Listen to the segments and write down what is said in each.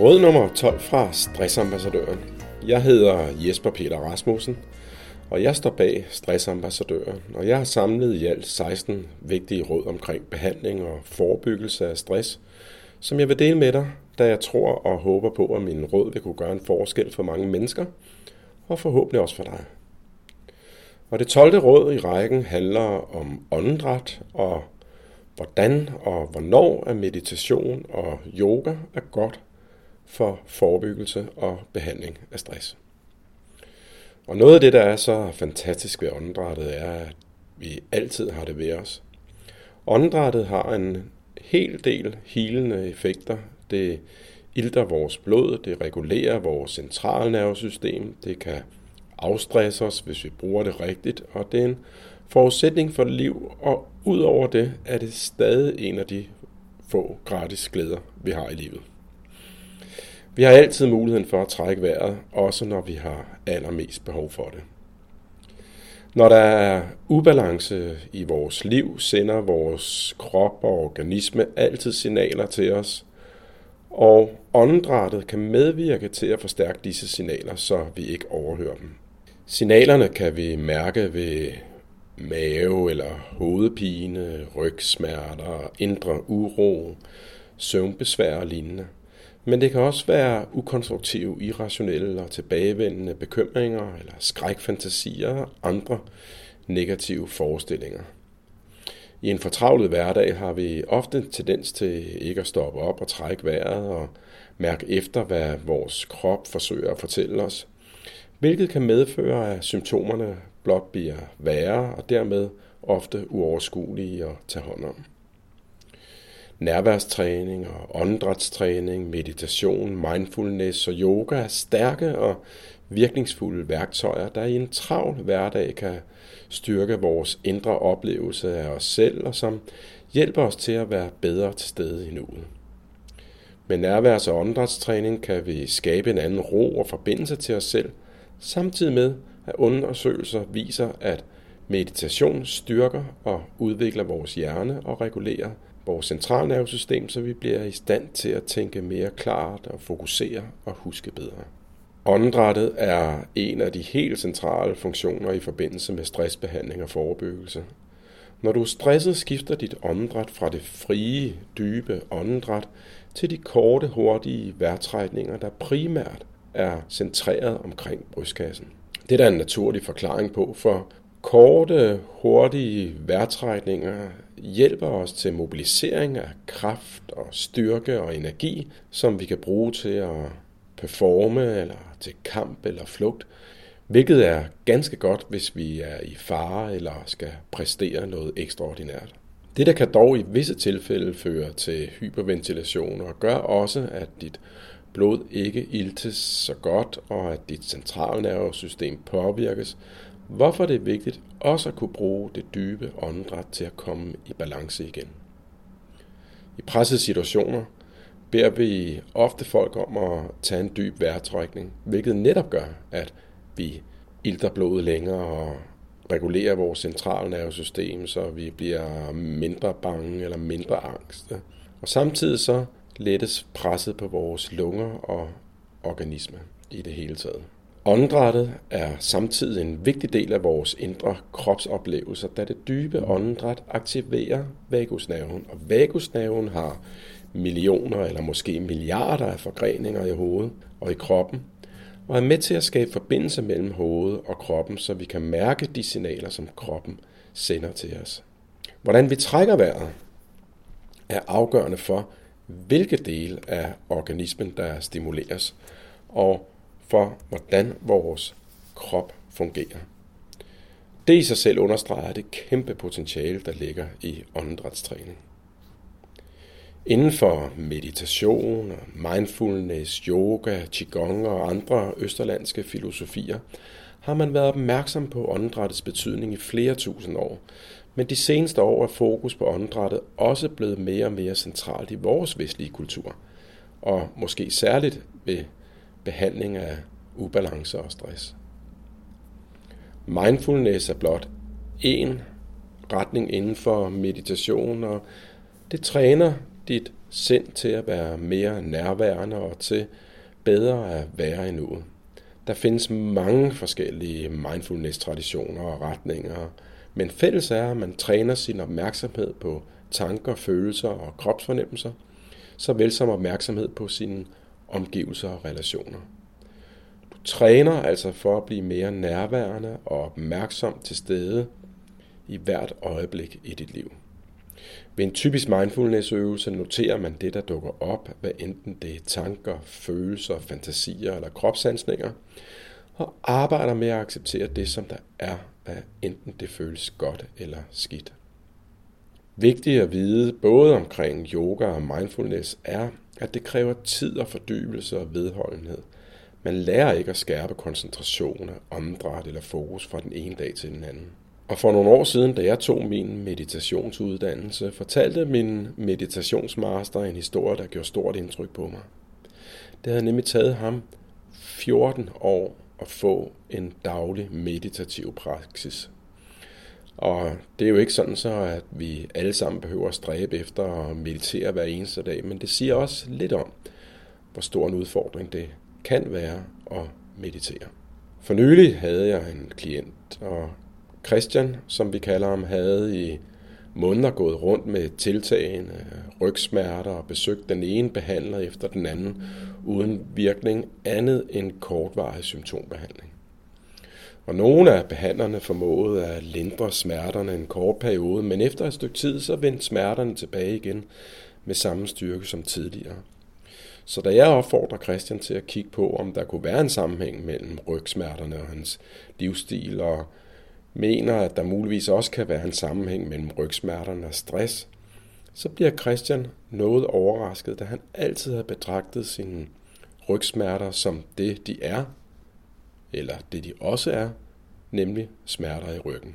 Råd nummer 12 fra Stressambassadøren. Jeg hedder Jesper Peter Rasmussen, og jeg står bag Stressambassadøren, og jeg har samlet i alt 16 vigtige råd omkring behandling og forebyggelse af stress, som jeg vil dele med dig, da jeg tror og håber på, at mine råd vil kunne gøre en forskel for mange mennesker, og forhåbentlig også for dig. Og det 12. råd i rækken handler om åndedræt og hvordan og hvornår er meditation og yoga er godt for forebyggelse og behandling af stress. Og noget af det, der er så fantastisk ved åndedrættet, er, at vi altid har det ved os. Åndedrættet har en hel del hilende effekter. Det ilter vores blod, det regulerer vores centralnervesystem, det kan afstresse os, hvis vi bruger det rigtigt, og det er en forudsætning for liv, og udover det er det stadig en af de få gratis glæder, vi har i livet. Vi har altid muligheden for at trække vejret, også når vi har allermest behov for det. Når der er ubalance i vores liv, sender vores krop og organisme altid signaler til os, og åndedrættet kan medvirke til at forstærke disse signaler, så vi ikke overhører dem. Signalerne kan vi mærke ved mave- eller hovedpine, rygsmerter, indre uro, søvnbesvær og lignende. Men det kan også være ukonstruktive, irrationelle og tilbagevendende bekymringer eller skrækfantasier og andre negative forestillinger. I en fortravlet hverdag har vi ofte tendens til ikke at stoppe op og trække vejret og mærke efter, hvad vores krop forsøger at fortælle os, hvilket kan medføre, at symptomerne blot bliver værre og dermed ofte uoverskuelige at tage hånd om nærværstræning og åndedrætstræning, meditation, mindfulness og yoga er stærke og virkningsfulde værktøjer, der i en travl hverdag kan styrke vores indre oplevelse af os selv og som hjælper os til at være bedre til stede i nuet. Med nærværs- og åndedrætstræning kan vi skabe en anden ro og forbindelse til os selv, samtidig med at undersøgelser viser, at meditation styrker og udvikler vores hjerne og regulerer vores centralnervesystem, så vi bliver i stand til at tænke mere klart og fokusere og huske bedre. Åndedrættet er en af de helt centrale funktioner i forbindelse med stressbehandling og forebyggelse. Når du er stresset, skifter dit åndedræt fra det frie, dybe åndedræt til de korte, hurtige vejrtrækninger, der primært er centreret omkring brystkassen. Det er der en naturlig forklaring på, for korte, hurtige vejrtrækninger hjælper os til mobilisering af kraft og styrke og energi, som vi kan bruge til at performe eller til kamp eller flugt, hvilket er ganske godt, hvis vi er i fare eller skal præstere noget ekstraordinært. Det der kan dog i visse tilfælde føre til hyperventilation og gør også, at dit blod ikke iltes så godt, og at dit centralnervesystem påvirkes, hvorfor det er vigtigt også at kunne bruge det dybe åndedræt til at komme i balance igen. I pressede situationer beder vi ofte folk om at tage en dyb vejrtrækning, hvilket netop gør, at vi ilter blodet længere og regulerer vores centralnervesystem, så vi bliver mindre bange eller mindre angste. Og samtidig så lettes presset på vores lunger og organisme i det hele taget. Åndedrættet er samtidig en vigtig del af vores indre kropsoplevelser, da det dybe åndedræt aktiverer vagusnerven. Og vagusnerven har millioner eller måske milliarder af forgreninger i hovedet og i kroppen, og er med til at skabe forbindelse mellem hovedet og kroppen, så vi kan mærke de signaler, som kroppen sender til os. Hvordan vi trækker vejret er afgørende for, hvilke dele af organismen, der stimuleres, og for, hvordan vores krop fungerer. Det i sig selv understreger det kæmpe potentiale, der ligger i åndedrætstræning. Inden for meditation, mindfulness, yoga, qigong og andre østerlandske filosofier, har man været opmærksom på åndedrættets betydning i flere tusind år, men de seneste år er fokus på åndedrættet også blevet mere og mere centralt i vores vestlige kultur, og måske særligt ved behandling af ubalance og stress. Mindfulness er blot en retning inden for meditation, og det træner dit sind til at være mere nærværende og til bedre at være i nuet. Der findes mange forskellige mindfulness-traditioner og retninger, men fælles er, at man træner sin opmærksomhed på tanker, følelser og kropsfornemmelser, såvel som opmærksomhed på sine omgivelser og relationer. Du træner altså for at blive mere nærværende og opmærksom til stede i hvert øjeblik i dit liv. Ved en typisk mindfulness-øvelse noterer man det, der dukker op, hvad enten det er tanker, følelser, fantasier eller kropsansninger, og arbejder med at acceptere det, som der er, hvad enten det føles godt eller skidt. Vigtigt at vide både omkring yoga og mindfulness er, at det kræver tid og fordybelse og vedholdenhed. Man lærer ikke at skærpe koncentration, åndedræt eller fokus fra den ene dag til den anden. Og for nogle år siden, da jeg tog min meditationsuddannelse, fortalte min meditationsmaster en historie, der gjorde stort indtryk på mig. Det havde nemlig taget ham 14 år at få en daglig meditativ praksis. Og det er jo ikke sådan så, at vi alle sammen behøver at stræbe efter at meditere hver eneste dag, men det siger også lidt om, hvor stor en udfordring det kan være at meditere. For nylig havde jeg en klient, og Christian, som vi kalder ham, havde i måneder gået rundt med tiltagende rygsmerter og besøgt den ene behandler efter den anden, uden virkning andet end kortvarig symptombehandling. Og nogle af behandlerne formåede at lindre smerterne en kort periode, men efter et stykke tid, så vendte smerterne tilbage igen med samme styrke som tidligere. Så da jeg opfordrer Christian til at kigge på, om der kunne være en sammenhæng mellem rygsmerterne og hans livsstil, og mener, at der muligvis også kan være en sammenhæng mellem rygsmerterne og stress, så bliver Christian noget overrasket, da han altid har betragtet sine rygsmerter som det, de er, eller det de også er, nemlig smerter i ryggen.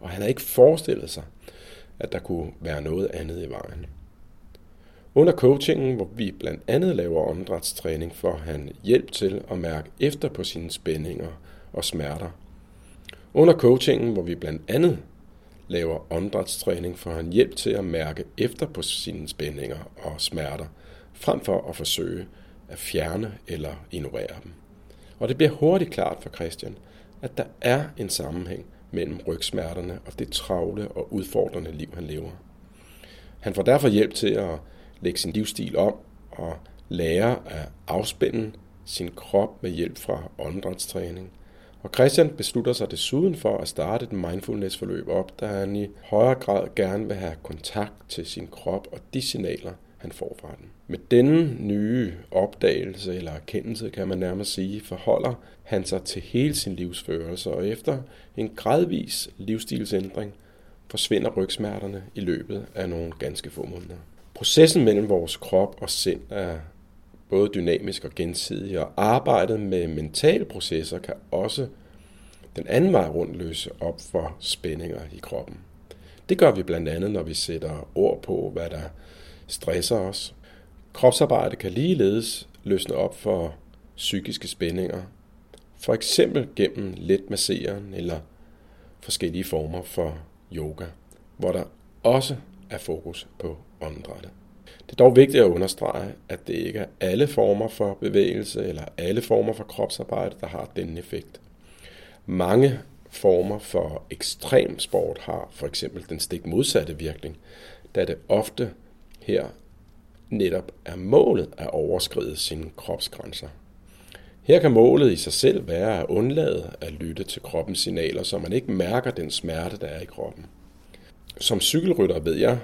Og han har ikke forestillet sig, at der kunne være noget andet i vejen. Under coachingen, hvor vi blandt andet laver åndedrætstræning, får han hjælp til at mærke efter på sine spændinger og smerter. Under coachingen, hvor vi blandt andet laver åndedrætstræning, får han hjælp til at mærke efter på sine spændinger og smerter, frem for at forsøge at fjerne eller ignorere dem. Og det bliver hurtigt klart for Christian, at der er en sammenhæng mellem rygsmerterne og det travle og udfordrende liv, han lever. Han får derfor hjælp til at lægge sin livsstil om og lære at afspænde sin krop med hjælp fra åndedrætstræning. Og Christian beslutter sig desuden for at starte et mindfulness-forløb op, da han i højere grad gerne vil have kontakt til sin krop og de signaler, han får fra den. Med denne nye opdagelse eller erkendelse, kan man nærmest sige, forholder han sig til hele sin livsførelse, og efter en gradvis livsstilsændring forsvinder rygsmerterne i løbet af nogle ganske få måneder. Processen mellem vores krop og sind er både dynamisk og gensidig, og arbejdet med mentale processer kan også den anden vej rundt løse op for spændinger i kroppen. Det gør vi blandt andet, når vi sætter ord på, hvad der stresser os. Kropsarbejde kan ligeledes løsne op for psykiske spændinger, for eksempel gennem let masseren eller forskellige former for yoga, hvor der også er fokus på åndedrættet. Det er dog vigtigt at understrege, at det ikke er alle former for bevægelse eller alle former for kropsarbejde, der har denne effekt. Mange former for ekstrem sport har for eksempel den stik modsatte virkning, da det ofte her netop er målet at overskride sine kropsgrænser. Her kan målet i sig selv være at undlade at lytte til kroppens signaler, så man ikke mærker den smerte, der er i kroppen. Som cykelrytter ved jeg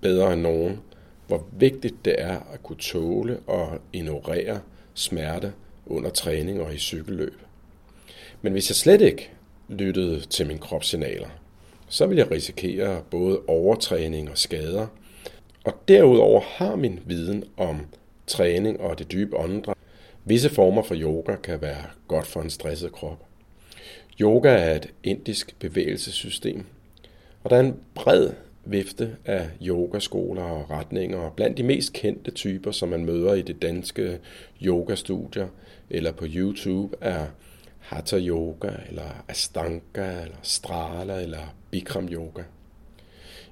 bedre end nogen, hvor vigtigt det er at kunne tåle og ignorere smerte under træning og i cykelløb. Men hvis jeg slet ikke lyttede til mine kropssignaler, så vil jeg risikere både overtræning og skader. Og derudover har min viden om træning og det dybe åndedræt. Visse former for yoga kan være godt for en stresset krop. Yoga er et indisk bevægelsessystem, og der er en bred vifte af yogaskoler og retninger, og blandt de mest kendte typer, som man møder i det danske yogastudier eller på YouTube, er Hatha Yoga, eller Astanga, eller Strala, eller Bikram Yoga.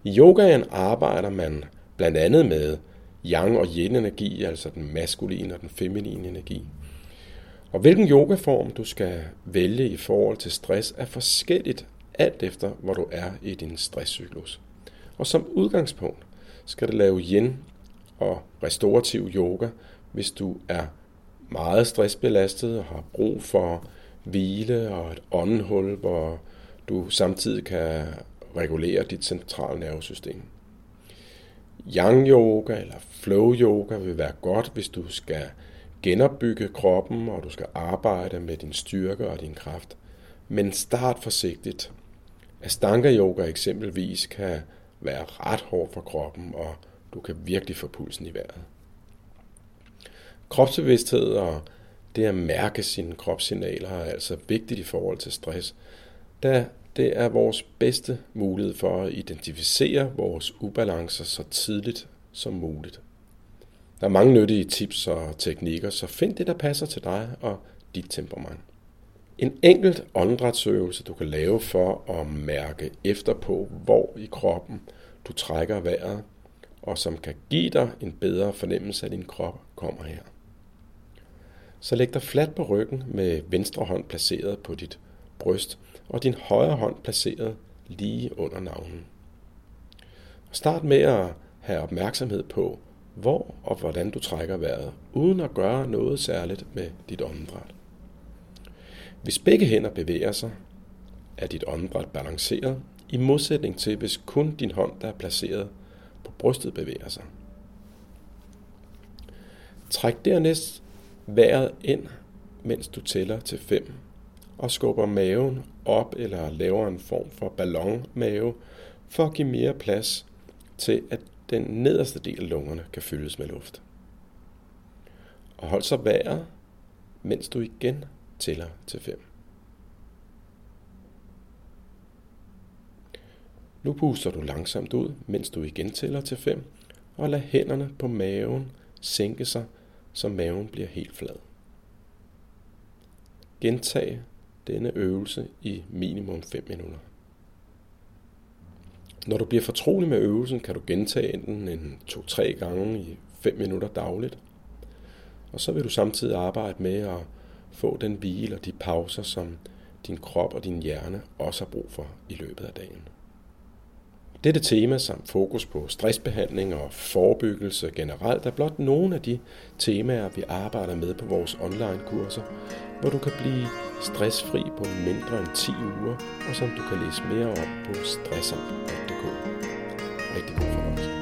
I yogaen arbejder man blandt andet med yang og yin energi, altså den maskuline og den feminine energi. Og hvilken yogaform du skal vælge i forhold til stress er forskelligt alt efter, hvor du er i din stresscyklus. Og som udgangspunkt skal du lave yin og restorativ yoga, hvis du er meget stressbelastet og har brug for hvile og et åndenhul, hvor du samtidig kan regulere dit centrale nervesystem. Yang yoga eller flow yoga vil være godt, hvis du skal genopbygge kroppen, og du skal arbejde med din styrke og din kraft. Men start forsigtigt. Astanga yoga eksempelvis kan være ret hård for kroppen, og du kan virkelig få pulsen i vejret. Kropsbevidsthed og det at mærke sine kropssignaler er altså vigtigt i forhold til stress, da det er vores bedste mulighed for at identificere vores ubalancer så tidligt som muligt. Der er mange nyttige tips og teknikker, så find det, der passer til dig og dit temperament. En enkelt åndedrætsøvelse, du kan lave for at mærke efter på, hvor i kroppen du trækker vejret, og som kan give dig en bedre fornemmelse af din krop, kommer her. Så læg dig fladt på ryggen med venstre hånd placeret på dit bryst, og din højre hånd placeret lige under navnen. Start med at have opmærksomhed på, hvor og hvordan du trækker vejret, uden at gøre noget særligt med dit åndedræt. Hvis begge hænder bevæger sig, er dit åndedræt balanceret, i modsætning til hvis kun din hånd, der er placeret på brystet, bevæger sig. Træk dernæst vejret ind, mens du tæller til 5, og skubber maven op eller laver en form for ballonmave for at give mere plads til, at den nederste del af lungerne kan fyldes med luft. Og hold så vejret, mens du igen tæller til 5. Nu puster du langsomt ud, mens du igen tæller til 5, og lad hænderne på maven sænke sig, så maven bliver helt flad. Gentag denne øvelse i minimum 5 minutter. Når du bliver fortrolig med øvelsen, kan du gentage den en 2-3 gange i 5 minutter dagligt. Og så vil du samtidig arbejde med at få den hvile og de pauser, som din krop og din hjerne også har brug for i løbet af dagen. Dette tema samt fokus på stressbehandling og forebyggelse generelt er blot nogle af de temaer, vi arbejder med på vores online-kurser, hvor du kan blive stressfri på mindre end 10 uger, og som du kan læse mere om på stressamp.dk. Rigtig god fornøjelse.